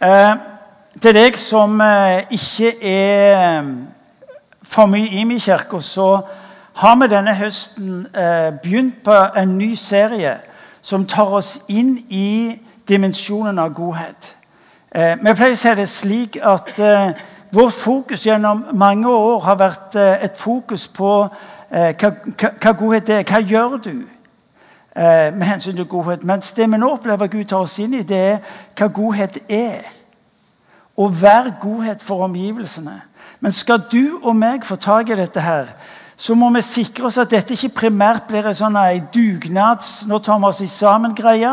Eh, til deg som eh, ikke er eh, for mye i min kirke, så har vi denne høsten eh, begynt på en ny serie som tar oss inn i dimensjonen av godhet. Eh, vi pleier å si det slik at eh, vårt fokus gjennom mange år har vært et fokus på hva, hva, hva, godhet er. Hva gjør du med hensyn til godhet? Mens det vi nå opplever Gud tar oss inn i, det er hva godhet er. Å være godhet for omgivelsene. Men skal du og meg få tak i dette her, så må vi sikre oss at dette ikke primært blir en sånn dugnads nå tar vi oss sammen-greie,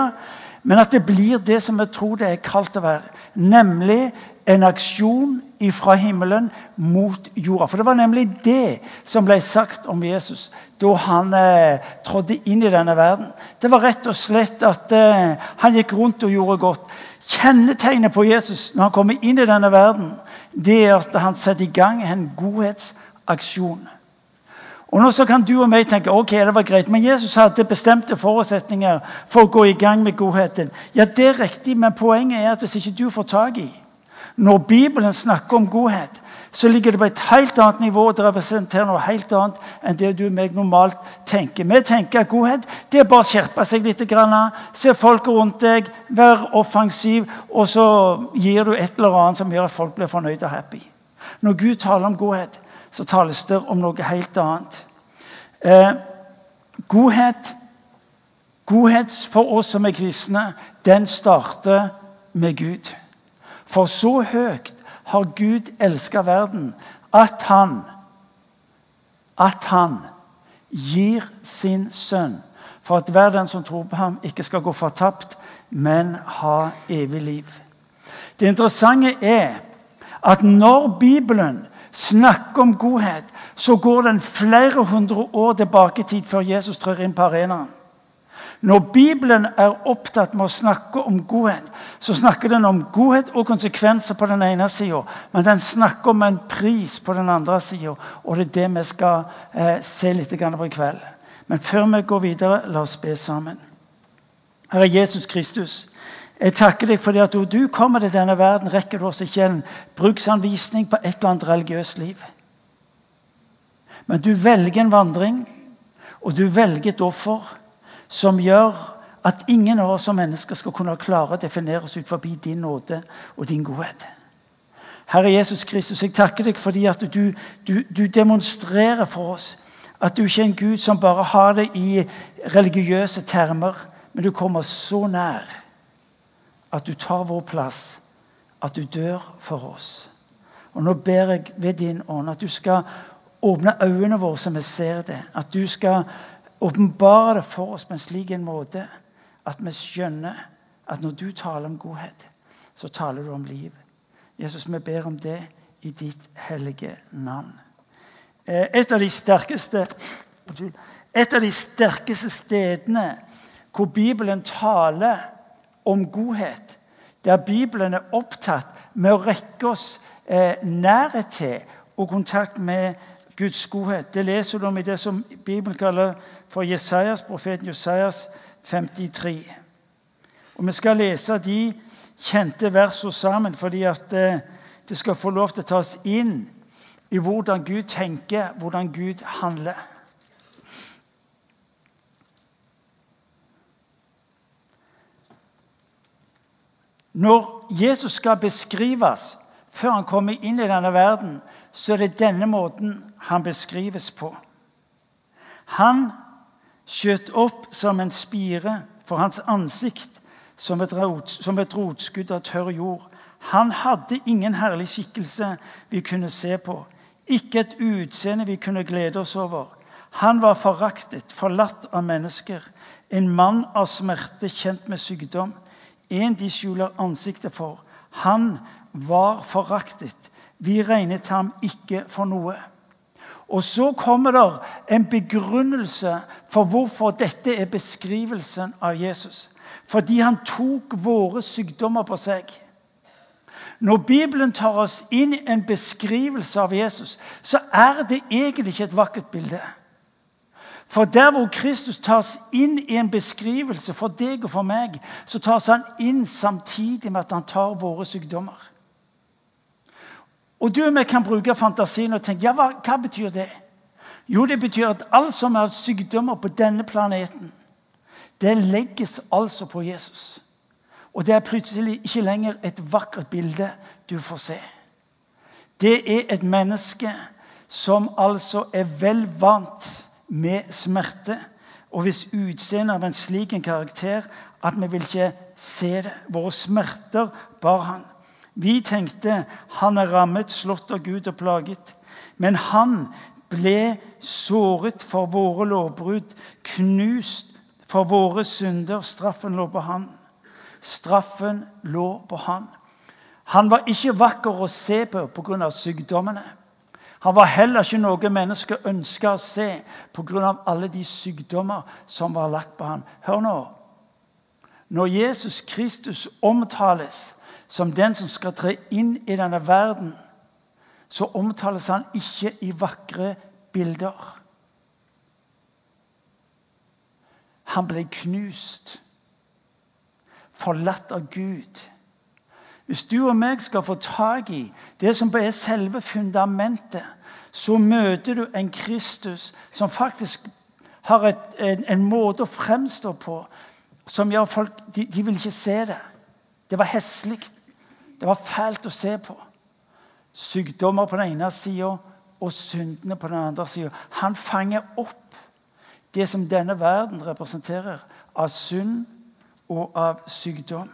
men at det blir det som vi tror det er kalt å være. Nemlig en aksjon fra himmelen mot jorda. For det var nemlig det som ble sagt om Jesus da han eh, trådte inn i denne verden. Det var rett og slett at eh, han gikk rundt og gjorde godt. Kjennetegnet på Jesus når han kommer inn i denne verden, det er at han setter i gang en godhetsaksjon. Og nå så kan du og meg tenke ok, det var greit, men Jesus hadde bestemte forutsetninger for å gå i gang med godheten. Ja, det er riktig, men poenget er at hvis ikke du får tak i Når Bibelen snakker om godhet, så ligger det på et helt annet nivå. Det representerer noe helt annet enn det du og meg normalt tenker. Vi tenker at godhet det er bare å skjerpe seg litt, se folk rundt deg, være offensiv, og så gir du et eller annet som gjør at folk blir fornøyd og happy. Når Gud taler om godhet, så tales det om noe helt annet. Eh, godhet, godhet for oss som er kristne, den starter med Gud. For så høyt har Gud elska verden at han at han gir sin sønn for at hver den som tror på ham, ikke skal gå fortapt, men ha evig liv. Det interessante er at når Bibelen snakker om godhet, så går den flere hundre år tilbake i tid før Jesus trør inn på arenaen. Når Bibelen er opptatt med å snakke om godhet, så snakker den om godhet og konsekvenser på den ene sida, men den snakker om en pris på den andre sida. Og det er det vi skal eh, se litt på i kveld. Men før vi går videre, la oss be sammen. Herre Jesus Kristus, jeg takker deg fordi at du kommer til denne verden, rekker du oss ikke en bruksanvisning på et eller annet religiøst liv. Men du velger en vandring, og du velger et offer som gjør at ingen av oss som mennesker skal kunne klare å definere oss ut forbi din nåde og din godhet. Herre Jesus Kristus, jeg takker deg fordi at du, du, du demonstrerer for oss at du ikke er en Gud som bare har det i religiøse termer, men du kommer så nær at du tar vår plass, at du dør for oss. Og Nå ber jeg ved din ånd at du skal åpne øynene våre så vi ser det. At du skal åpenbare for oss på en slik en måte at vi skjønner at når du taler om godhet, så taler du om liv. Jesus, vi ber om det i ditt hellige navn. Eh, et av de sterkeste, et av de sterkeste stedene hvor Bibelen taler om godhet, der Bibelen er opptatt med å rekke oss eh, nærhet til og kontakt med Guds godhet. Det leser du om i det som Bibelen kaller for Jesajas, profeten Jesajas 53. Og Vi skal lese de kjente versene sammen fordi at eh, det skal få lov til å tas inn i hvordan Gud tenker, hvordan Gud handler. Når Jesus skal beskrives før han kommer inn i denne verden, så er det denne måten han beskrives på. Han skjøt opp som en spire for hans ansikt som et, rot, som et rotskudd av tørr jord. Han hadde ingen herlig skikkelse vi kunne se på, ikke et utseende vi kunne glede oss over. Han var foraktet, forlatt av mennesker, en mann av smerte, kjent med sykdom, en de skjuler ansiktet for. Han var foraktet. Vi regnet ham ikke for noe. Og så kommer det en begrunnelse for hvorfor dette er beskrivelsen av Jesus. Fordi han tok våre sykdommer på seg. Når Bibelen tar oss inn i en beskrivelse av Jesus, så er det egentlig ikke et vakkert bilde. For der hvor Kristus tas inn i en beskrivelse for deg og for meg, så tas han inn samtidig med at han tar våre sykdommer. Og du og jeg kan bruke fantasien og tenke ja, hva, hva betyr det? Jo, det betyr at alt som er sykdommer på denne planeten, det legges altså på Jesus. Og det er plutselig ikke lenger et vakkert bilde du får se. Det er et menneske som altså er vel vant med smerte. Og hvis utseendet av en slik en karakter at vi vil ikke se det. Våre smerter bar han. Vi tenkte han er rammet, slått av Gud og plaget. Men han ble såret for våre lovbrudd, knust for våre synder. Straffen lå på han. Straffen lå på han. Han var ikke vakker å se på pga. sykdommene. Han var heller ikke noe mennesket ønska å se pga. alle de sykdommer som var lagt på ham. Hør nå. Når Jesus Kristus omtales som den som skal tre inn i denne verden, så omtales han ikke i vakre bilder. Han ble knust, forlatt av Gud. Hvis du og meg skal få tak i det som er selve fundamentet, så møter du en Kristus som faktisk har et, en, en, måte å fremstå på som gjør folk de, de vil ikke se det. Det var heslig. Det var fælt å se på. Sykdommer på den ene sida og syndene på den andre sida. Han fanger opp det som denne verden representerer av synd og av sykdom.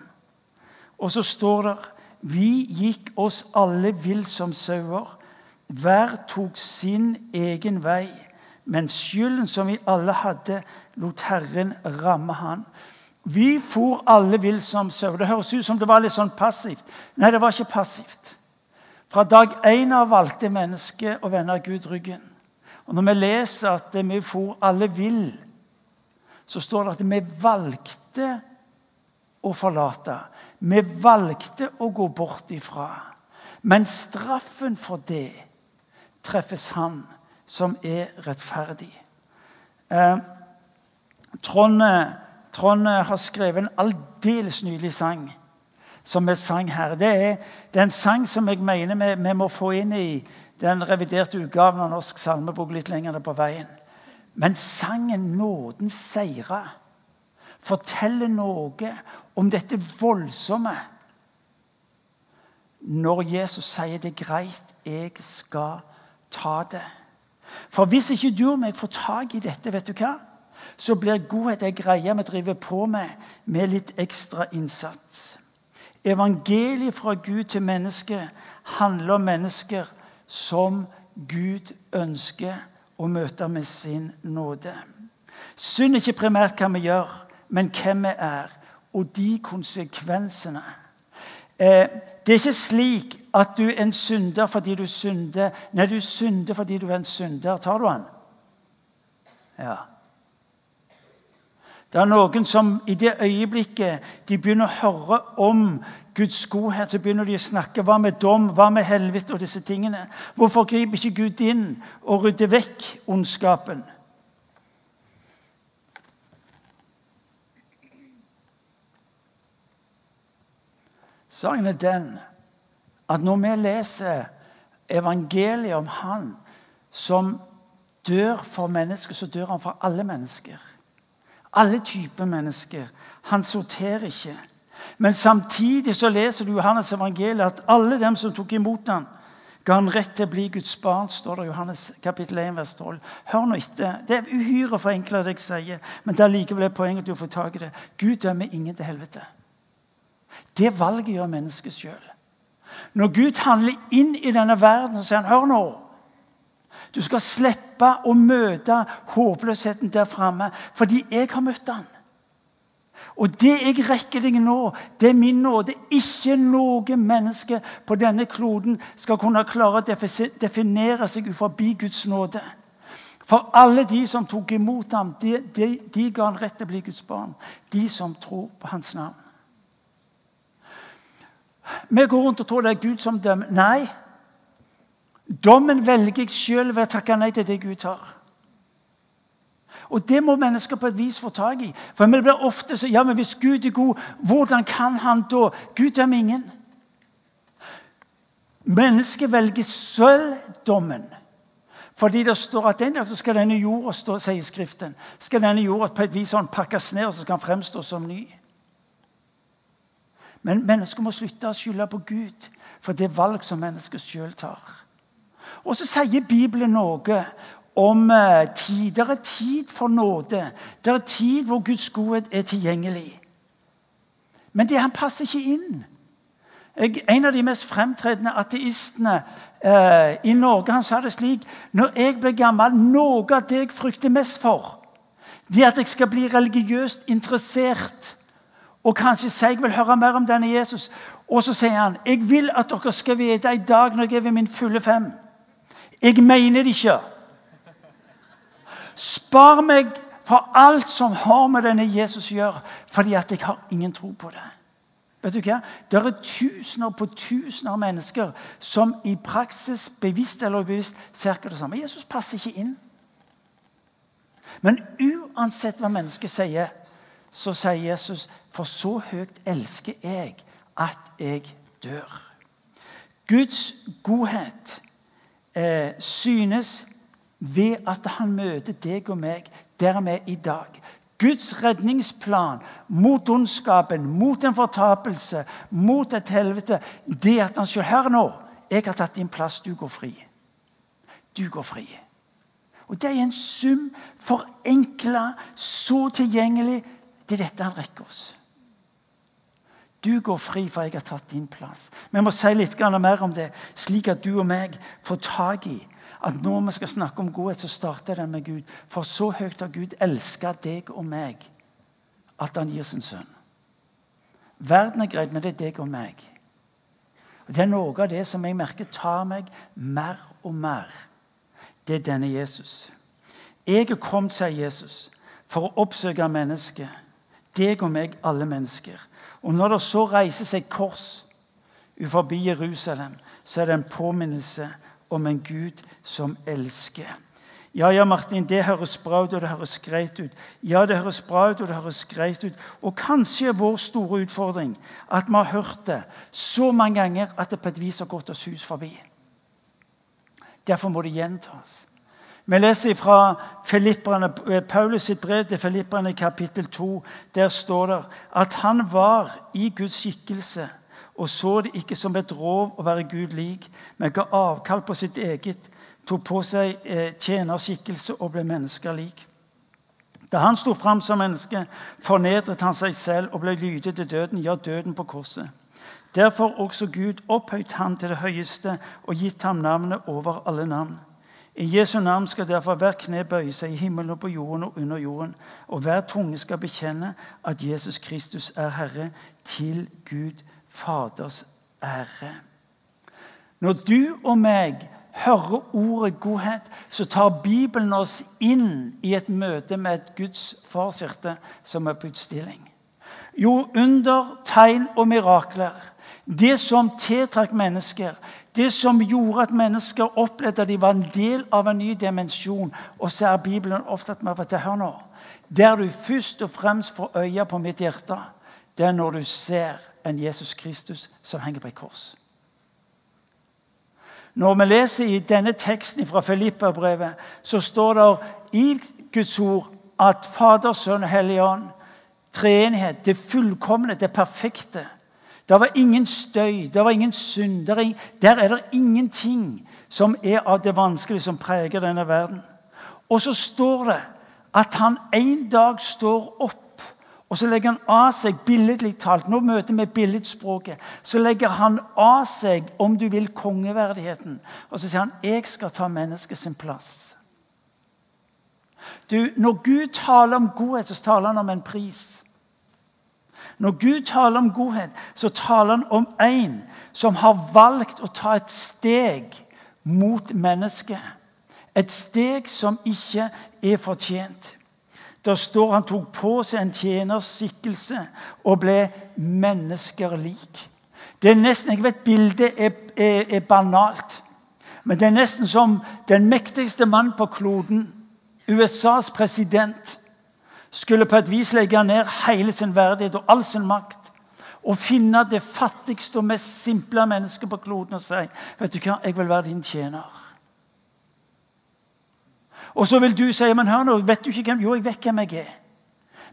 Og så står det Vi gikk oss alle vill som sauer. Hver tok sin egen vei. Men skylden som vi alle hadde, lot Herren ramme han. Vi for alle vill som sauer. Det høres ut som det var litt sånn passivt. Nei, det var ikke passivt. Fra dag én av valgte mennesket å vende Gud ryggen. Og Når vi leser at vi for alle vill, så står det at vi valgte å forlate. Vi valgte å gå bort ifra. Men straffen for det treffes han som er rettferdig. Eh, Trond, Trond, har skrevet en aldeles nylig sang som vi sang her. Det er, det er en sang som jeg mener vi, vi, må få inn i den reviderte utgaven av Norsk salmebok litt lenger på veien. Men sangen 'Nåden seira' forteller noe om dette voldsomme når Jesus sier det er greit, jeg skal ta det. For hvis ikke du og meg får tak i dette, vet du hva? Så blir godhet ei greie vi driver på med med litt ekstra innsats. Evangeliet fra Gud til mennesket handler om mennesker som Gud ønsker å møte med sin nåde. Synd er ikke primært hva vi gjør, men hvem vi er og de konsekvensene. Eh, det er ikke slik at du er en synder fordi du synder. Nei, du synder fordi du er en synder. Tar du den? Ja. Det er noen som i det øyeblikket de begynner å høre om Guds godhet, så begynner de å snakke hva med dom, hva med helvete og disse tingene. Hvorfor griper ikke Gud inn og rydder vekk ondskapen? Saken er den at når vi leser evangeliet om Han som dør for mennesker, så dør han for alle mennesker. Alle typer mennesker. Han sorterer ikke. Men samtidig så leser du Johannes evangeliet at alle dem som tok imot ham, ga han rett til å bli Guds barn, står det i Johannes kapittel 1, vers 12. Hør nå etter. Det er uhyre forenkla, det jeg sier, men det er likevel et poeng at du får tak i det. Gud dømmer ingen til helvete. Det valget gjør mennesket sjøl. Når Gud handler inn i denne verden, så sier han hør nå. Du skal slippe å møte håpløsheten der framme fordi jeg har møtt den. Og det jeg rekker deg nå, det er min nåde. Ikke noe menneske på denne kloden skal kunne klare å definere seg forbi Guds nåde. For alle de som tok imot ham, de, de, de ga han rett til å bli Guds barn. De som tror på hans navn. Vi går rundt og tror det er Gud som dømmer. Nei. Dommen velger jeg sjøl ved å takke nei til det Gud tar. Og det må mennesker på et vis få tak i. For vi blir ofte så, ja, men Hvis Gud er god, hvordan kan han da? Gud dømmer ingen. Mennesket velger selv dommen. Fordi det står at en dag så skal denne jorda stå, sier Skriften, skal denne jorda på et vis sånn pakkes ned og så skal han fremstå som ny. Men mennesker må slutte å skylde på Gud for det valg som mennesket sjøl tar. Og så sier Bibelen noe om eh, tid. Det er tid for nåde. Det er tid hvor Guds godhet er tilgjengelig. Men det, han passer ikke inn. Jeg, en av de mest fremtredende ateistene eh, i Norge han sa det slik Når jeg blir gammel, noe av det jeg frykter mest for, det er at jeg skal bli religiøst interessert og kanskje si jeg vil høre mer om denne Jesus. Og så sier han jeg vil at dere skal vite i dag når jeg er ved min fulle fem Jeg mener det ikke. Spar meg for alt som har med denne Jesus å gjøre, fordi at jeg har ingen tro på det. Vet du hva? Det er tusener på tusener av mennesker som i praksis, bevisst eller ubevisst, ser ikke det samme. Jesus passer ikke inn. Men uansett hva mennesket sier, så sier Jesus for så høyt elsker jeg at jeg dør. Guds godhet eh, synes ved at han møter deg og meg der vi er i dag. Guds redningsplan mot ondskapen, mot en fortapelse, mot et helvete, det at han sier her nå jeg har tatt din plass, du går fri. Du går fri. Og Det er en sum forenkla, så tilgjengelig. Det er dette han rekker oss. Du går fri, for jeg har tatt din plass. Vi må si litt mer om det, slik at du og meg får tak i at når vi skal snakke om godhet, så starter den med Gud. For så høyt har Gud elska deg og meg at han gir sin sønn. Verden er greit, men det er deg og meg. Det er noe av det som jeg merker tar meg mer og mer. Det er denne Jesus. Jeg er kommet, sier Jesus, for å oppsøke mennesket. Deg og meg, alle mennesker. Og når det så reiser seg kors uforbi Jerusalem, så er det en påminnelse om en Gud som elsker. Ja, ja, Martin, det høres bra ut, og det høres greit ut. Ja, det høres bra ut, og det høres greit ut. Og kanskje er vår store utfordring at vi har hørt det så mange ganger at det på et vis har gått oss hus forbi. Derfor må det gjentas. Vi leser fra Paulus sitt brev til Filipperne kapittel 2. Der står det at han var i Guds skikkelse og så det ikke som et rov å være Gud lik, men ga avkall på sitt eget, tok på seg eh, tjenerskikkelse og ble mennesker lik. Da han sto fram som menneske, fornedret han seg selv og ble lydig til døden, ja, døden på korset. Derfor også Gud opphøyt han til det høyeste og gitt ham navnet over alle navn. I Jesu navn skal derfor hver kne bøye seg i himmelen og på jorden og under jorden, og hver tunge skal bekjenne at Jesus Kristus er Herre, til Gud Faders ære. Når du og meg hører ordet godhet, så tar Bibelen oss inn i et møte med et Guds farshjerte som er på utstilling. Jo, under, tegn og mirakler. Det som tiltrakk mennesker. Det som gjorde at mennesker opplevde at de var en del av en ny dimensjon. Og så er Bibelen opptatt med at hør nå, der du først og fremst får øye på mitt hjerte, det er når du ser en Jesus Kristus som henger på et kors. Når vi leser i denne teksten fra Filippa-brevet, så står det i Guds ord at Fader, Sønn og Hellig Ånd, treenighet, det fullkomne, det perfekte Det var ingen støy, det var ingen synd. Der er, der er det ingenting som er av det vanskelige som preger denne verden. Og så står det at han en dag står opp og så legger han av seg billedlig talt Nå møter vi billedspråket. Så legger han av seg, om du vil, kongeverdigheten. Og så sier han, 'Jeg skal ta mennesket sin plass'. Du, Når Gud taler om godhet, så taler han om en pris. Når Gud taler om godhet, så taler han om en som har valgt å ta et steg mot mennesket. Et steg som ikke er fortjent. Der står han tok på seg en tjeners skikkelse og ble mennesker lik. Det er nesten, Jeg vet bildet er, er, er, banalt, men det er nesten som den mektigste mannen på kloden USAs president, skulle på et vis legge ned hele sin verdighet og all sin makt og finne det fattigste og mest simple mennesket på kloden og si vet du hva, jeg vil være din tjener. Og så vil du si men hør nå, vet du ikke hvem Jo, jeg vet hvem jeg er.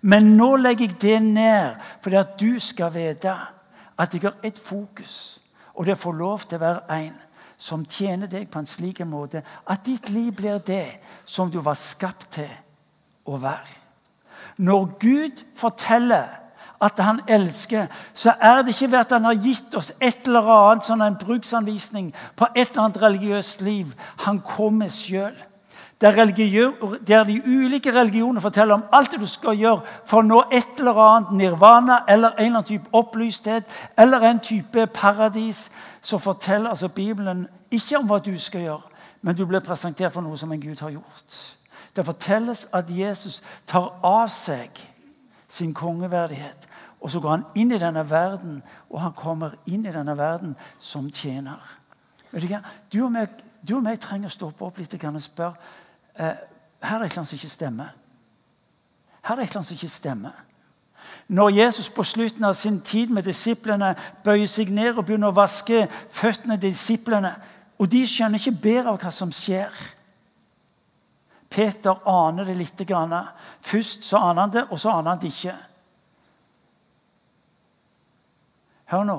Men nå legger jeg det ned fordi at du skal vite at jeg har ett fokus. Og det får lov til å være en som tjener deg på en slik måte at ditt liv blir det som du var skapt til å være. Når Gud forteller at han elsker, så er det ikke ved at han har gitt oss et eller annet sånn en bruksanvisning på et eller annet religiøst liv. Han kommer sjøl. Der, der, de ulike religionene forteller om alt det du skal gjøre for å nå et eller annet nirvana eller en eller annen type opplysthet eller en type paradis, så forteller altså Bibelen ikke om hva du skal gjøre, men du blir presentert for noe som en Gud har gjort. Det fortelles at Jesus tar av seg sin kongeverdighet. Og så går han inn i denne verden, og han kommer inn i denne verden som tjener. Du? Du og meg, du og meg trenger å stoppe opp litt og spørre eh, her er det annet som ikke stemmer. Her er det annet som ikke stemmer. Når Jesus på slutten av sin tid med disiplene bøyer seg ned og begynner å vaske føttene til disiplene, og de skjønner ikke bedre av hva som skjer Peter aner det litt. Først så aner han det, og så aner han det ikke. Hør nå.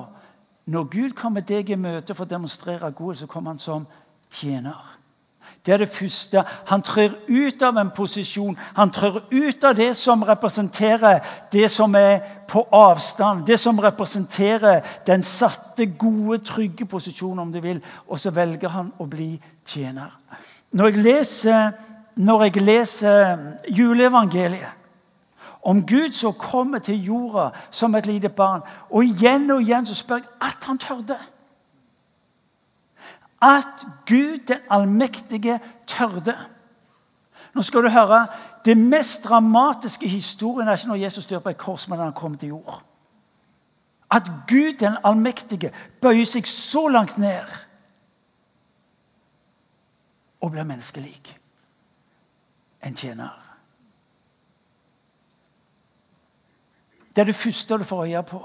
Når Gud kommer deg i møte for å demonstrere godhet, så kommer han som tjener. Det er det første. Han trør ut av en posisjon. Han trør ut av det som representerer det som er på avstand. Det som representerer den satte, gode, trygge posisjonen, om du vil. Og så velger han å bli tjener. Når jeg leser, når jeg leser juleevangeliet om Gud som kommer til jorda som et lite barn, og igjen og igjen så spør jeg at han tørde at Gud den allmektige tørde. Nå skal du høre, Det mest dramatiske historien er ikke når Jesus dør på et kors, men når han kommer til jord. At Gud den allmektige bøyer seg så langt ned og blir menneskelik. En tjener. Det er det første du får øye på.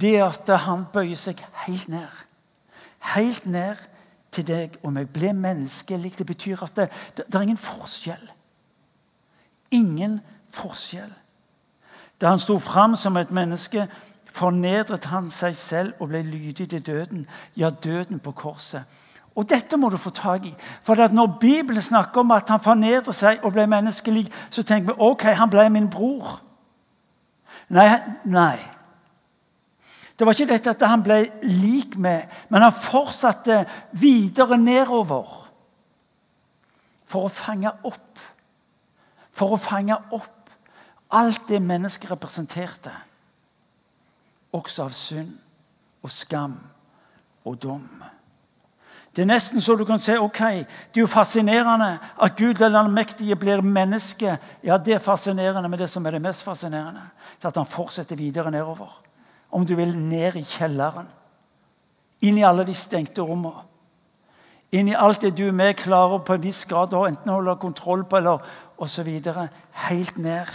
Det at han bøyer seg helt ned helt ned til deg og meg. Ble menneskelig. Det betyr at det, det, det er ingen forskjell. Ingen forskjell. Da han sto fram som et menneske, fornedret han seg selv og ble lydig til døden. Ja, døden på korset. Og Dette må du få tak i. For Når Bibelen snakker om at han fornedret seg og ble menneskelig, så tenker vi ok, han ble min bror. Nei, nei. Det var ikke dette at han ble lik med, men han fortsatte videre nedover. For å fange opp. For å fange opp alt det mennesket representerte. Også av synd og skam og dom. Det er nesten så du kan si ok, det er jo fascinerende at Gud den allmektige blir menneske. Ja, det er fascinerende, men det som er det mest fascinerende, er at han fortsetter videre nedover om du vil, ned i kjelleren. Inn i alle de stengte rommene. Inn i alt det du er med klarer på en viss grad å enten holde kontroll på eller osv. Helt ned.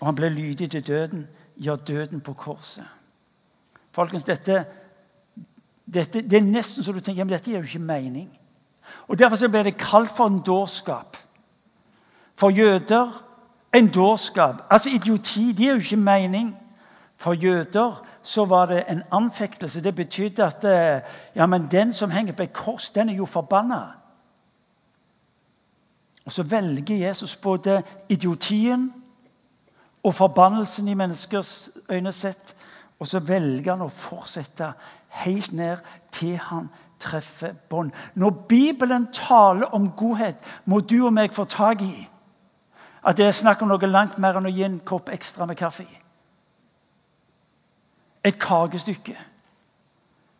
Og han ble lydig til døden. Ja, døden på korset. Folkens, dette, dette, Det er nesten så du tenker men dette gir jo ikke mening. Og Derfor ble det kalt for en dårskap. For jøder en dårskap. Altså idioti. Det gir jo ikke mening. For jøder så var det en anfektelse. Det betydde at eh, ja, men den som henger på et kors, den er jo forbanna. Og så velger Jesus både idiotien og forbannelsen i menneskers øyne sett. Og så velger han å fortsette helt ned til han treffer bånd. Når Bibelen taler om godhet, må du og meg få tak i at det er snakk om noe langt mer enn å gi en kopp ekstra med kaffe. et kakestykke.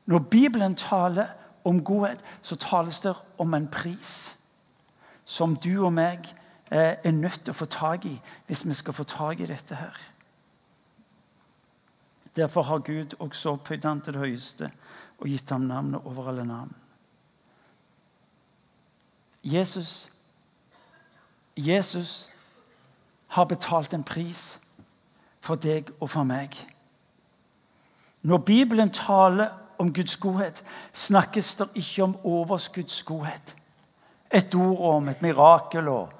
Når Bibelen taler om godhet, så tales det om en pris som du og meg eh, er nødt til å få tak i hvis vi skal få tak i dette her. Derfor har Gud også opphøyd ham til det høyeste og gitt ham navnet over alle navn. Jesus Jesus har betalt en pris for deg og for meg. Når Bibelen taler om Guds godhet, snakkes det ikke om overskudds godhet. Et ord om et mirakel og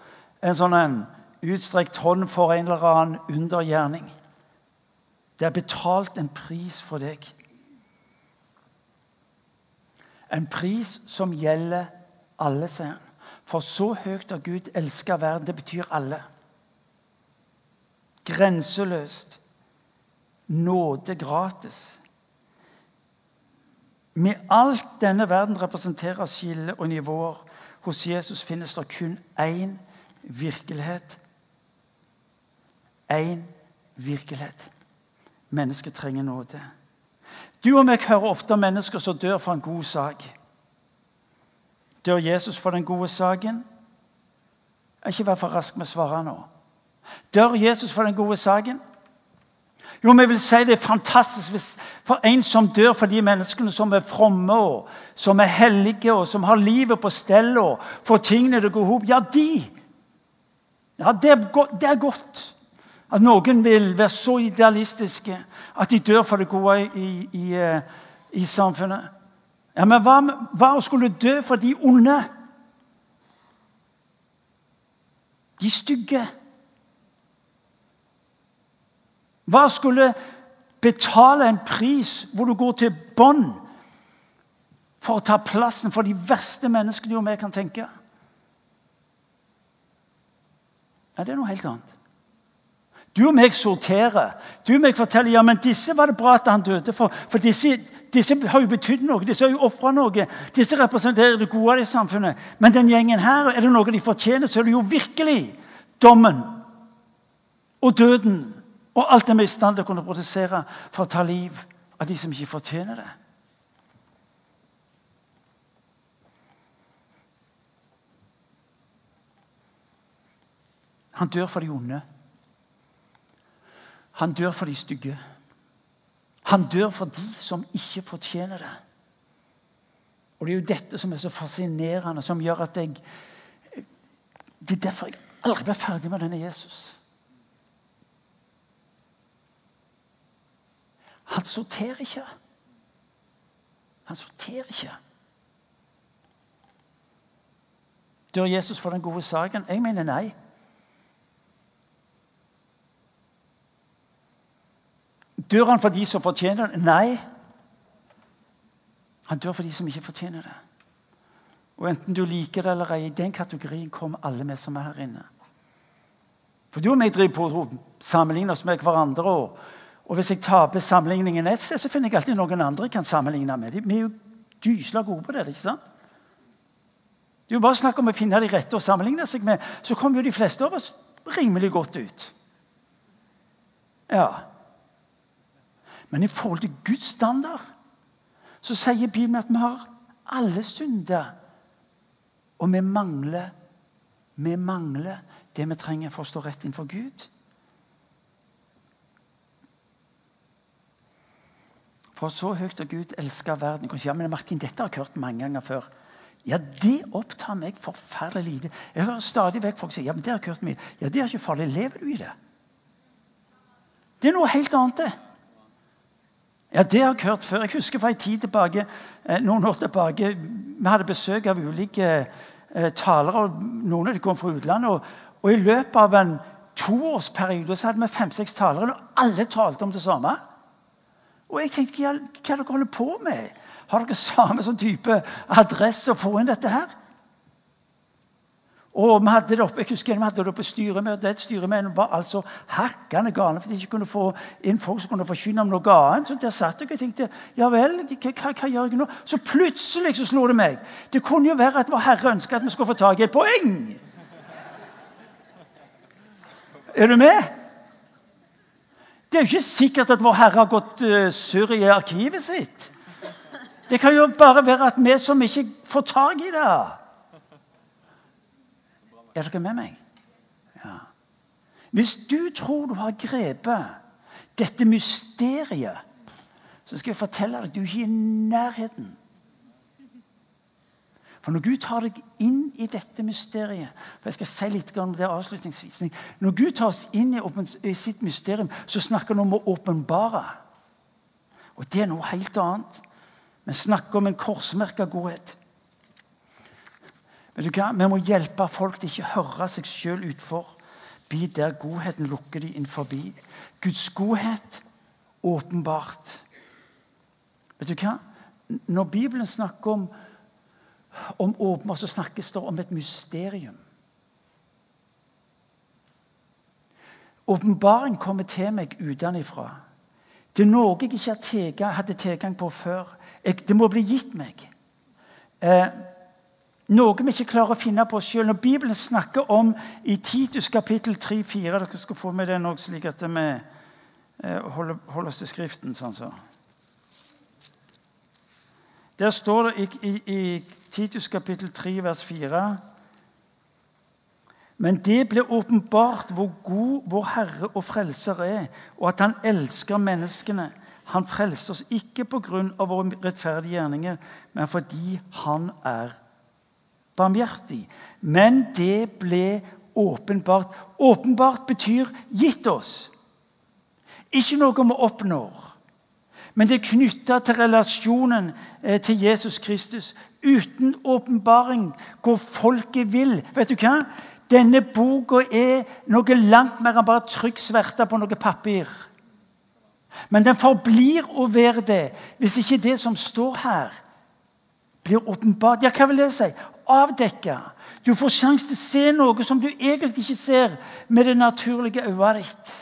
en sånn en utstrekt hånd for en eller annen undergjerning. Det er betalt en pris for deg. En pris som gjelder alle, sier han. For så høyt har Gud elska verden. Det betyr alle. Grenseløst. Nåde gratis. Med alt denne verden representerer skille og nivåer, hos Jesus finnes det kun én virkelighet. Én virkelighet. Mennesket trenger nåde. Du og meg hører ofte om mennesker som dør for en god sak. Dør Jesus for den gode saken? Ikke vær for rask med å svare nå. Dør Jesus for den gode saken? Jo, vi vil si det er fantastisk for en som dør for de menneskene som er fromme, og som er hellige, og som har livet på stell og får tingene til å gå i. Ja, de! Ja, det er, godt, det er godt at noen vil være så idealistiske at de dør for det gode i, i, i, eh, samfunnet. Ja, Men hva, hva skulle dø for de onde? De stygge? Hva skulle betale en pris hvor du går til bånn for å ta plassen for de verste menneskene du og kan tenke? Ja, det er noe helt annet. Du og meg sorterer. Du og meg forteller ja, men disse var det bra at han døde for. For disse, disse har jo betydd noe. Disse har jo ofra noe. Disse representerer det gode i samfunnet. Men den gjengen her, er det noe de fortjener, så er det jo virkelig dommen og døden og alt det vi er i stand til å kunne produsere for å ta liv av de som ikke fortjener det. Han dør for de onde. Han dør for de stygge. Han dør for de som ikke fortjener det. Og Det er jo dette som er så fascinerende, som gjør at jeg Det er derfor jeg aldri blir ferdig med denne Jesus. Han sorterer ikke. Han sorterer ikke. Dør Jesus for den gode saken? Jeg mener nei. Dør han for de som fortjener det? Nei. Han dør for de som ikke fortjener det. Og Enten du liker det eller ei, i den kategorien kommer alle vi som er her inne. For du og meg driver på å sammenligne oss med hverandre. og og hvis jeg taper sammenligningen et sted, så finner jeg alltid noen andre jeg kan sammenligne med. Vi er jo gysla gode på det. ikke sant? Det er jo bare snakk om å finne de rette å sammenligne seg med. Så kommer jo de fleste av oss rimelig godt ut. Ja. Men i forhold til Guds standard så sier Bibelen at vi har alle synder. Og vi mangler, vi mangler det vi trenger for å stå rett innenfor Gud. For så høyt har Gud elska verden. Ja, men Martin, dette har jeg hørt mange ganger før. Ja, det opptar meg forferdelig lite. Jeg hører stadig vekk folk si ja, men det har jeg hørt mye. Ja, det er ikke farlig. Lever du i det? Det er noe helt annet, det. Ja, det har jeg hørt før. Jeg husker fra en tid tilbake, eh, noen år tilbake Vi hadde besøk av ulike eh, talere. og Noen av dem kom fra utlandet. Og, og, I løpet av en toårsperiode så hadde vi fem-seks talere, og alle talte om det samme. Og jeg tenkte hva, hva dere holder på med? Har dere samme sånn type adresse å få inn dette her? Og vi hadde det oppe, jeg husker vi hadde det oppe styremøte. Et styremøte var altså hakkende gale fordi de ikke kunne få inn folk som kunne forkynne om noe annet. Så der satt jeg og tenkte ja vel, hva, hva, gjør jeg nå? Så plutselig så slo det meg. Det kunne jo være at vår Herre ønska at vi skulle få tak i et poeng. Er du med? Det er jo ikke sikkert at Vår Herre har gått uh, surr i arkivet sitt. Det kan jo bare være at vi som ikke får tak i det Er dere med meg? Ja. Hvis du tror du har grepet dette mysteriet, så skal jeg fortelle deg at du er ikke i nærheten. For når Gud tar deg inn i dette mysteriet for Jeg skal si litt om det avslutningsvis. Når Gud tar oss inn i, sitt mysterium, så snakker han om å åpenbare. Og det er noe helt annet. Vi snakker om en korsmerka godhet. Vet du hva? Vi må hjelpe folk til ikke å høre seg sjøl utfor. Bli der godheten lukker de inn forbi. Guds godhet åpenbart. Vet du hva? Når Bibelen snakker om om åpenbart så snakkes det om et mysterium. Åpenbaring kommer til meg utenfra. Det er noe jeg ikke hadde tilgang på før. Jeg, det må bli gitt meg. Eh, noe vi ikke klarer å finne på oss sjøl. Når Bibelen snakker om i Titus kapittel 3-4 Dere skal få med den òg, slik at vi eh, holder, holder, oss til Skriften. sånn så. Der står det i, i, i Titus kapittel 3, vers 4 Men det ble åpenbart hvor god vår Herre og Frelser er, og at Han elsker menneskene. Han frelser oss ikke pga. våre rettferdige gjerninger, men fordi Han er barmhjertig. Men det ble åpenbart. Åpenbart betyr gitt oss. Ikke noe vi oppnår. Men det er knytta til relasjonen eh, til Jesus Kristus. Uten åpenbaring hvor folket vil. Vet du hva? Denne boka er noe langt mer enn bare trykksverta på noe papir. Men den forblir å være det hvis ikke det som står her, blir åpenbart. Ja, hva vil det si? Avdekka. Du får sjanse til å se noe som du egentlig ikke ser med det naturlige øyet ditt.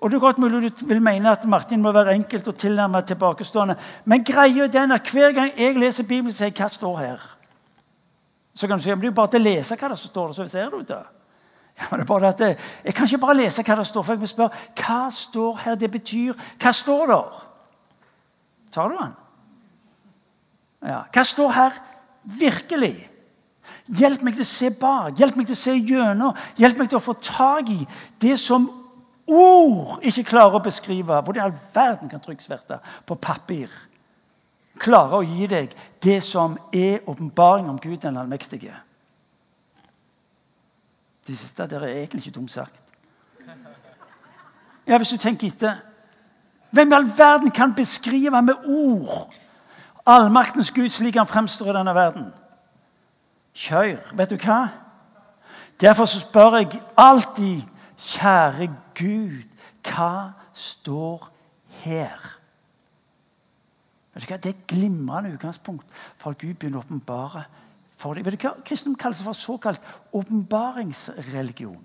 Og det er godt mulig du vil mene at Martin må være enkelt og tilnærmet tilbakestående. Men greia er den at hver gang jeg leser Bibelen, sier jeg hva står her. Så kan du si, men det er bare til å lese hva det står, så ser du det. Ja, men det er bare at jeg, jeg kan ikke bare lese hva det står, for jeg må spørre hva står her. Det betyr Hva står der? Tar du den? Ja. Hva står her virkelig? Hjelp meg til å se bak, hjelp meg til å se gjennom. Hjelp meg til å få tak i det som ord ikke klarer å beskrive. Hvordan i all verden kan trykksverte på papir klare å gi deg det som er åpenbaring om Gud den allmektige? Det siste der er egentlig ikke dumt sagt. Ja, Hvis du tenker etter Hvem i all verden kan beskrive med ord allmaktens Gud slik han fremstår i denne verden? Kjør. Vet du hva? Derfor spør jeg alltid Kjære Gud, hva står her? Det er et glimrende utgangspunkt for at Gud begynner å åpenbare for deg. Vet du hva Kristendom kalles for såkalt åpenbaringsreligion.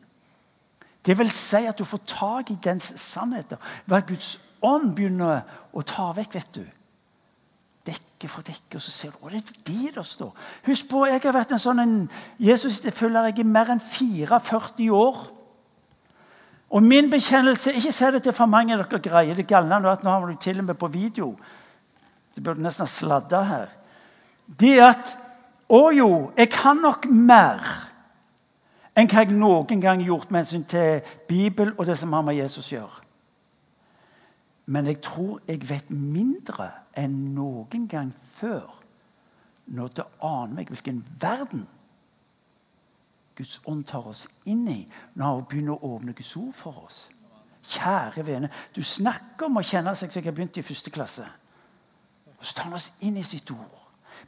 Det vil si at du får tak i dens sannheter. Hva Guds ånd begynner å ta vekk. vet du. Dekke for dekke, og så ser du å, det er de der står. Husk på, Jeg har vært en sånn en Jesus-følger i mer enn 44 år. Og min bekjennelse Ikke si det til for mange av dere greier det galne nå at nå har du til og med på video. Det burde nesten sladda her. Det at Å jo, jeg kan nok mer enn hva jeg noen gang har gjort med hensyn til Bibel og det som har med Jesus å gjøre. Men jeg tror jeg vet mindre enn noen gang før når det aner meg hvilken verden Guds ånd tar oss inn i når han begynner å åpne Guds ord for oss. Kjære vene, du snakker om å kjenne seg som jeg har begynt i første klasse. Og så tar han oss inn i sitt ord.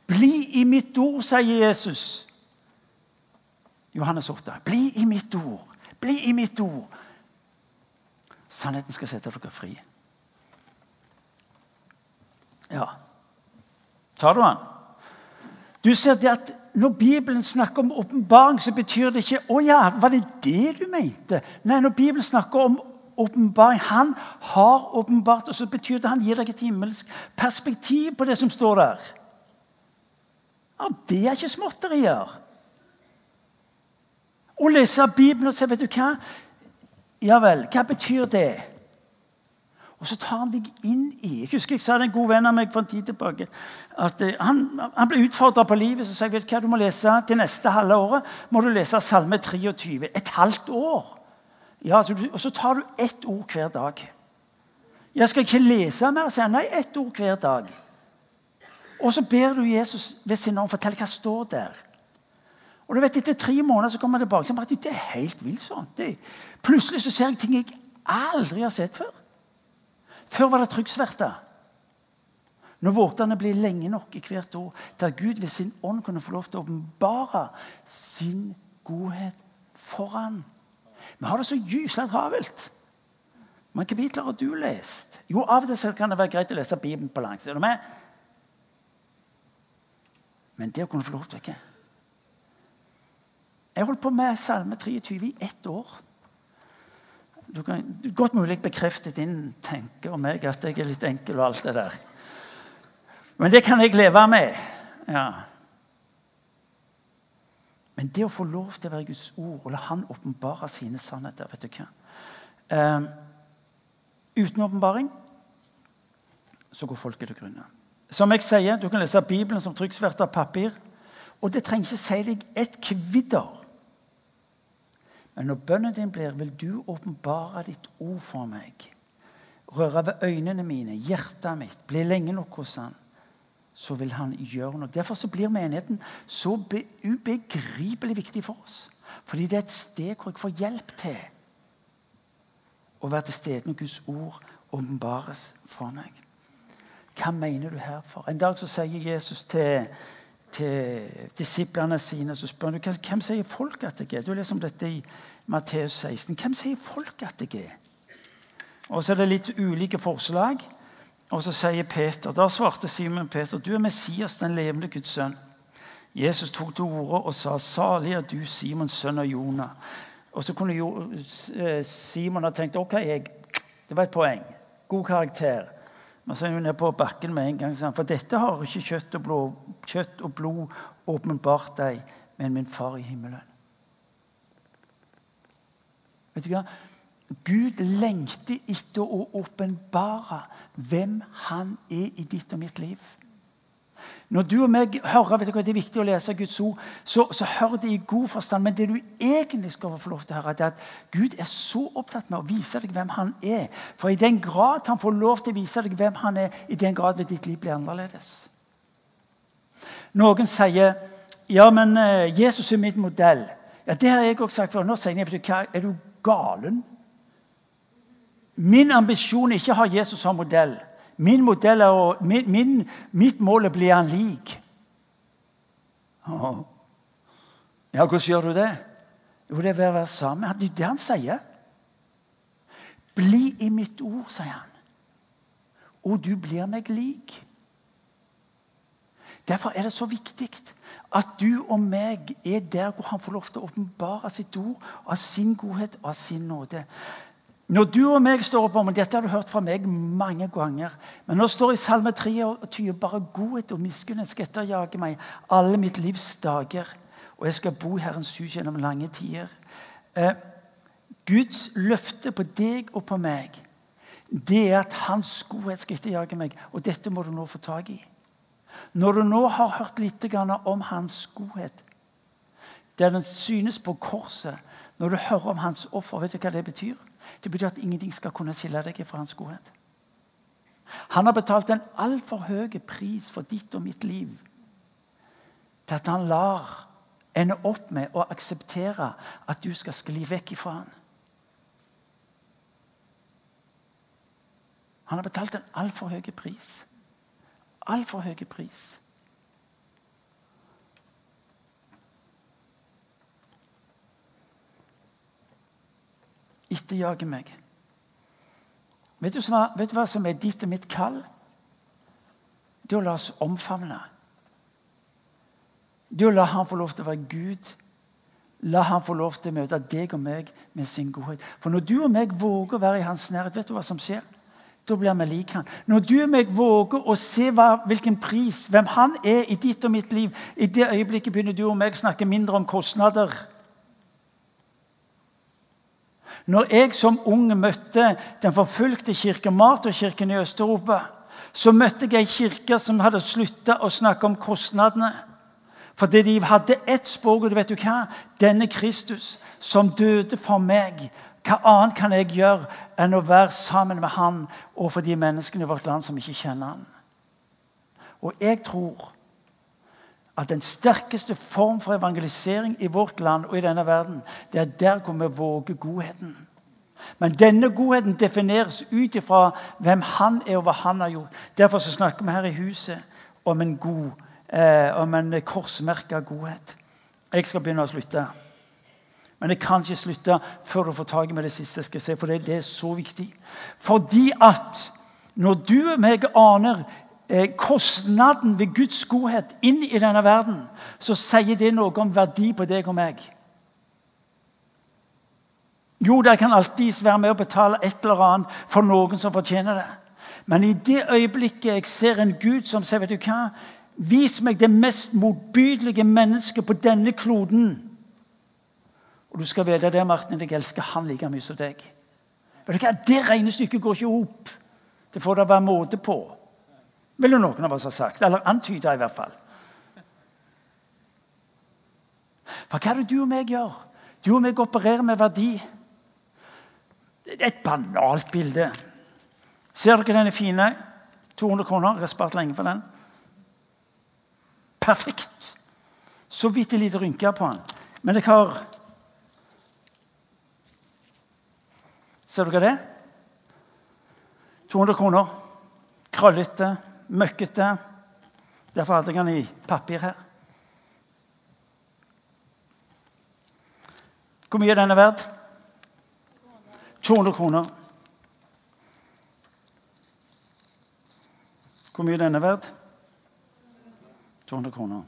Bli i mitt ord, sier Jesus. Johannes 8. Bli i mitt ord. Bli i mitt ord. Sannheten skal sette dere fri. Ja. Tar du den? Du ser det at når Bibelen snakker om åpenbaring, så betyr det ikke 'Å ja, var det det du mente?' Nei, når Bibelen snakker om åpenbaring Han har åpenbart, og så betyr det han gir deg et himmelsk perspektiv på det som står der. Ja, Det er ikke småtterier. Å lese Bibelen og si 'Vet du hva?' Ja vel, hva betyr det? Og så tar han deg inn i Jeg husker jeg sa det en god venn av meg for en tid tilbake. at uh, Han, han ble utfordra på livet. Så sa jeg vet hva du må lese til neste halve året. må du lese Salme 23. Et halvt år. Ja, så du, og så tar du ett ord hver dag. Jeg skal ikke lese mer, sier han. Nei, ett ord hver dag. Og så ber du Jesus ved sin ånd fortelle hva står der. Og du vet, Etter tre måneder så kommer han tilbake Så han bare, det er helt vilt sånn. Det, plutselig så ser jeg ting jeg aldri har sett før. Før var det tryggsverte. Når våtene blir lenge nok i hvert år til at Gud ved sin ånd kunne få lov til å åpenbare sin godhet foran. Vi har det så gyselig travelt. Men kapitler har du lest? Jo, Av og til kan det være greit å lese Bibelen på langs. Men det å kunne få lov til ikke? Jeg holdt på med Salme 23 i ett år. Du kan godt mulig bekrefte din tenke om meg at jeg er litt enkel og alt det der. Men det kan jeg leve med. Ja. Men det å få lov til å være Guds ord og la Han åpenbare sine sannheter vet du hva? Um, uten åpenbaring så går folket til grunne. Som jeg sier, Du kan lese Bibelen som trykksvert av papir. Og det trenger ikke si deg et kvidder. Men når bønnen din blir, vil du åpenbare ditt ord for meg. Røre ved øynene mine, hjertet mitt, bli lenge nok hos Han så vil han gjøre noe. Derfor så blir menigheten så ubegripelig viktig for oss. Fordi det er et sted hvor jeg får hjelp til å være til stede når Guds ord åpenbares for meg. Hva mener du herfor? En dag så sier Jesus til, til disiplene sine så spør han, hvem sier folk at jeg er. Du leser om dette i Matteus 16. Hvem sier folk at jeg er? Og så er det litt ulike forslag. Og så sier Peter, Da svarte Simon Peter, du er Messias, den levende Guds sønn. Jesus tok til orde og sa, 'Salig er du, Simons sønn av Jonah'. Og så kunne jo, Simon ha tenkt ok, jeg, det var et poeng. God karakter. Men så er hun ned på bakken med en gang. For dette har ikke kjøtt og blod, kjøtt og blod åpenbart deg, men min far i himmelen. Vet du hva? Gud lengter etter å åpenbare hvem han er i ditt og mitt liv. Når du og meg hører vet du hva, det er viktig å lese Guds ord, så, så hører det i god forstand. Men det du egentlig skal få lov til å høre, er at Gud er så opptatt med å vise deg hvem han er. For i den grad han får lov til å vise deg hvem han er, i den grad vil ditt liv bli annerledes. Noen sier ja, men eh, Jesus er min modell. Ja, Det har jeg også sagt før. Nå sier jeg, Er du galen? Min ambisjon er ikke å ha Jesus som modell. Min modell er å, min, min, mitt mål er å bli han lik. Ja, hvordan gjør du det? Jo, det er ved å være sammen. Det er det han sier. Bli i mitt ord, sier han. Og du blir meg lik. Derfor er det så viktig at du og meg er der hvor han får lov til å åpenbare sitt ord av sin godhet og av sin nåde. Når du og meg står opp om, og Dette har du hørt fra meg mange ganger. Men nå står i Salme 23 bare godhet og miskunnhet skal etterjage meg alle mitt livs dager. Og jeg skal bo i Herrens hus gjennom lange tider. Eh, Guds løfte på deg og på meg, det er at Hans godhet skal etterjage meg. Og dette må du nå få tak i. Når du nå har hørt litt om Hans godhet, der den synes på korset, når du hører om Hans offer, vet du hva det betyr? Det betyr at ingenting skal kunne skille deg fra hans godhet. Han har betalt en altfor høy pris for ditt og mitt liv til at han lar ende opp med å akseptere at du skal skli vekk ifra han. Han har betalt en altfor høy pris. Altfor høy pris. Etterjage meg. Vet du, hva, vet du hva som er ditt og mitt kall? Det å la oss omfavne. Det å la Han få lov til å være Gud. La Han få lov til å møte deg og meg med sin godhet. For når du og meg våger å være i Hans nærhet, vet du hva som skjer? Da blir vi lik Han. Når du og meg våger å se hva, hvilken pris, hvem Han er i ditt og mitt liv, i det øyeblikket begynner du og meg å snakke mindre om kostnader når jeg som unge møtte den forfulgte kirke, Marterkirken i Øst-Europa, så møtte jeg ei kirke som hadde slutta å snakke om kostnadene. Fordi de hadde ett språk, og du vet du hva? Denne Kristus som døde for meg. Hva annet kan jeg gjøre enn å være sammen med han og for de menneskene i vårt land som ikke kjenner han? Og jeg tror at den sterkeste form for evangelisering i vårt land og i denne verden, det er der hvor vi våger godheten. Men denne godheten defineres ut ifra hvem han er og hva han har gjort. Derfor så snakker vi her i huset om en god, eh, om en korsmerka godhet. Jeg skal begynne å slutte. Men jeg kan ikke slutte før du får tak i det siste jeg skal si, for det, det er så viktig. Fordi at når du og meg aner eh, kostnaden ved Guds godhet inn i denne verden, så sier det noe om verdi på deg og meg. Jo, de kan alltids være med og betale et eller annet for noen som fortjener det. Men i det øyeblikket jeg ser en Gud som sier vet du hva, Vis meg det mest motbydelige mennesket på denne kloden. Og du skal vite det, Martin, jeg elsker han like mye som deg. Vet du hva? Det regnestykket går ikke opp. Det får det være måte på. Ville noen av oss ha sagt. Eller antyda, i hvert fall. For hva er det du og meg gjør? Du og meg opererer med verdi. Det er et banalt bilde. Ser dere denne fine? 200 kroner. Jeg har spart lenge for den. Perfekt. Så vidt en liten rynke på den. Men jeg har Ser dere det? 200 kroner. Krøllete, møkkete. Derfor hadde jeg den i papir her. Hvor mye er denne verd? 200 kroner. Hvor mye er denne verd? 200 kroner.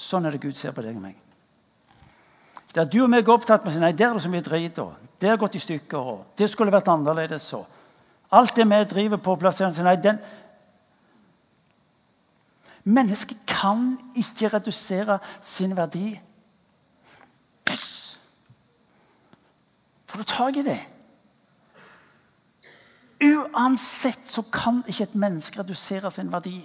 Sånn er det Gud ser på deg og meg. Der du og meg er opptatt med nei, der er det så mye drit, og det har gått i stykker, og det skulle vært annerledes. så. Alt det vi driver på, plasserer nei, den Mennesket kan ikke redusere sin verdi. Får du tak i det? Uansett så kan ikke et menneske redusere sin verdi.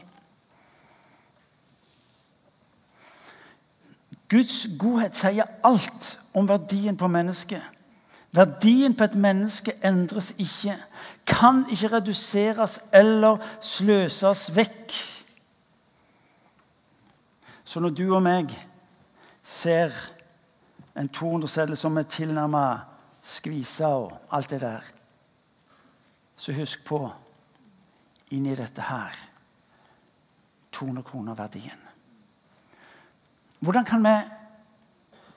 Guds godhet sier alt om verdien på mennesket. Verdien på et menneske endres ikke, kan ikke reduseres eller sløses vekk. Så når du og meg ser en 200-seddel som er tilnærmet skvisa og alt det der, så husk på inni dette her 200 kroner verdien. Hvordan kan vi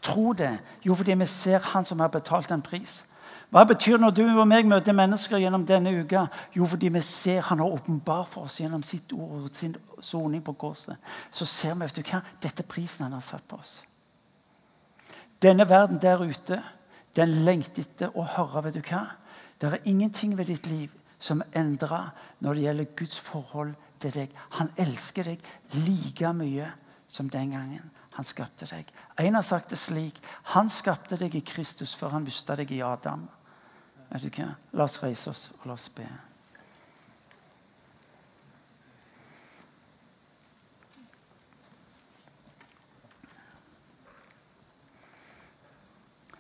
tro det? Jo, fordi vi ser Han som har betalt en pris. Hva betyr når du og meg møter mennesker gjennom denne uka? Jo, fordi vi ser Han har åpenbart for oss gjennom sitt ord og sin soning på korset. Så ser vi vet du hva? dette prisen han har satt på oss. Denne verden der ute, den lengter etter å høre vet du hva? Det er ingenting ved ditt liv som endrer når det gjelder Guds forhold til deg. Han elsker deg like mye som den gangen han skapte deg. En har sagt det slik Han skapte deg i Kristus før han mista deg i Adam. Vet du hva? La oss reise oss og la oss be.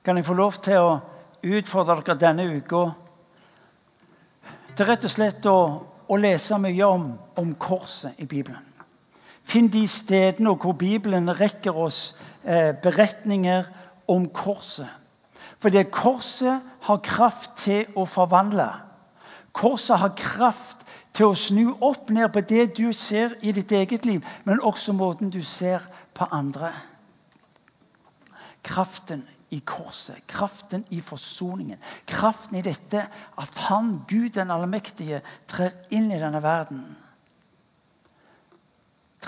Kan jeg få lov til å utfordre dere denne uka til rett og slett å, å lese mye om, om korset i Bibelen? Finn de stedene hvor Bibelen rekker oss eh, beretninger om korset. Fordi korset har kraft til å forvandle. Korset har kraft til å snu opp ned på det du ser i ditt eget liv, men også måten du ser på andre. Kraften i korset, kraften i forsoningen, kraften i dette at Han, Gud den allmektige, trer inn i denne verden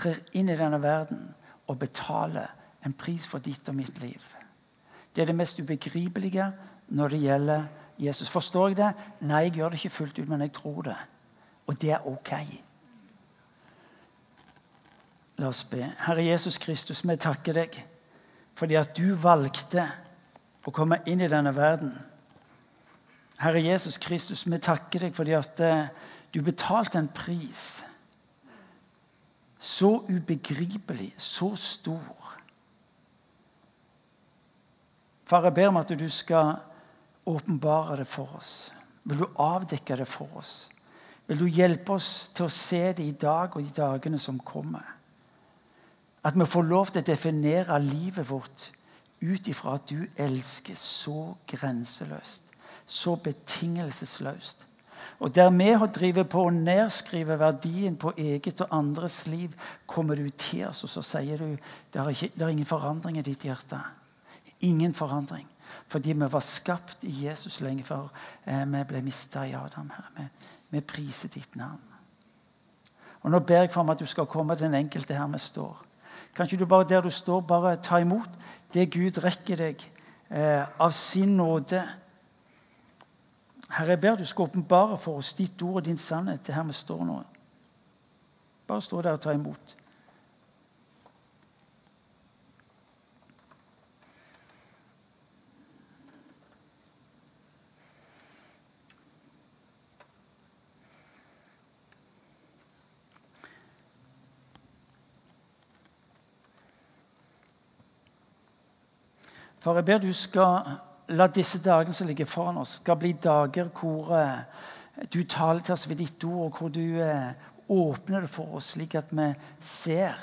trer inn i denne verden og betaler en pris for ditt og mitt liv. Det er det mest ubegripelige når det gjelder Jesus. Forstår jeg det? Nei, jeg gjør det ikke fullt ut, men jeg tror det. Og det er ok. La oss be. Herre Jesus Kristus, vi takker deg fordi at du valgte å komme inn i denne verden. Herre Jesus Kristus, vi takker deg fordi at eh, du betalte en pris så ubegripelig, så stor. Far, jeg ber om at du skal åpenbare det for oss. Vil du avdekke det for oss? Vil du hjelpe oss til å se det i dag og i dagene som kommer? At vi får lov til å definere livet vårt ut ifra at du elsker så grenseløst, så betingelsesløst. Og der vi har drevet på å nedskrive verdien på eget og andres liv, kommer du til oss og så sier du det er, ikke, det er ingen forandring i ditt hjerte. Ingen forandring. Fordi vi var skapt i Jesus lenge før eh, vi ble mista i Adam. Herre. Vi, vi priser ditt navn. Og Nå ber jeg for meg at du skal komme til den enkelte her vi står. Kanskje du bare der du står, bare ta imot det Gud rekker deg eh, av sin nåde. Herre, jeg ber du skal åpenbare for oss ditt ord og din sannhet til her vi står nå. Bare stå der og ta imot. Far, jeg ber du skal la disse dagene som ligger foran oss, skal bli dager hvor eh, du taler til oss ved ditt ord, og hvor du eh, åpner det for oss, slik at vi ser.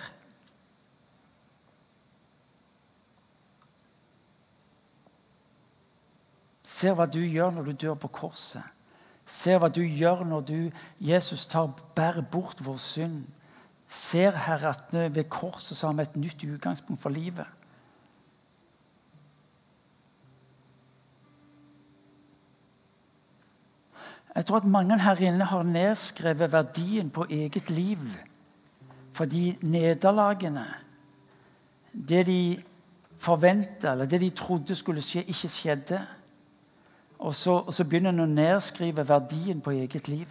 Ser hva du gjør når du dør på korset. Ser hva du gjør når du, Jesus tar, bærer bort vår synd. Ser, Herre, at ved korset så har vi et nytt utgangspunkt for livet. Jeg tror at mange her inne har nedskrevet verdien på eget liv fordi nederlagene, det de forventa eller det de trodde skulle skje, ikke skjedde. Og så, og så begynner en å nedskrive verdien på eget liv.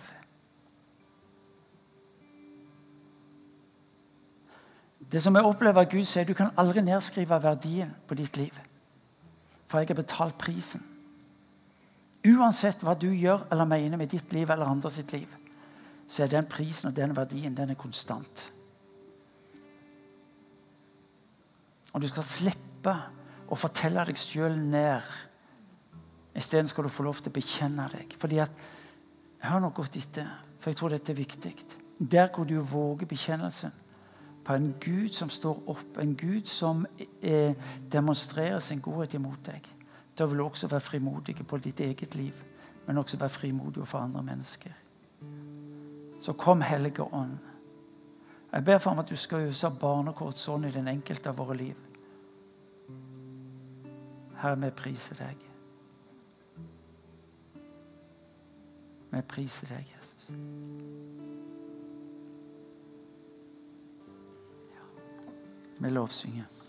Det som jeg opplever at Gud sier, Du kan aldri nedskrive verdien på ditt liv. For jeg har betalt prisen. Uansett hva du gjør eller mener med ditt liv eller andre sitt liv, så er den prisen og den verdien den er konstant. Og du skal slippe å fortelle deg sjøl ned. Isteden skal du få lov til å bekjenne deg. Fordi at, Hør nå godt etter, for jeg tror dette er viktig. Der hvor du våger bekjennelsen på en Gud som står opp, en Gud som eh, demonstrerer sin godhet imot deg da vil du også være frimodig på ditt eget liv, men også være frimodig for andre mennesker. Så kom, Hellige Ånd. Jeg ber for at du skal øse barnekort sånn i den enkelte av våre liv. Herre, vi priser deg. Vi priser deg, Jesus. Ja. Vi lovsynger.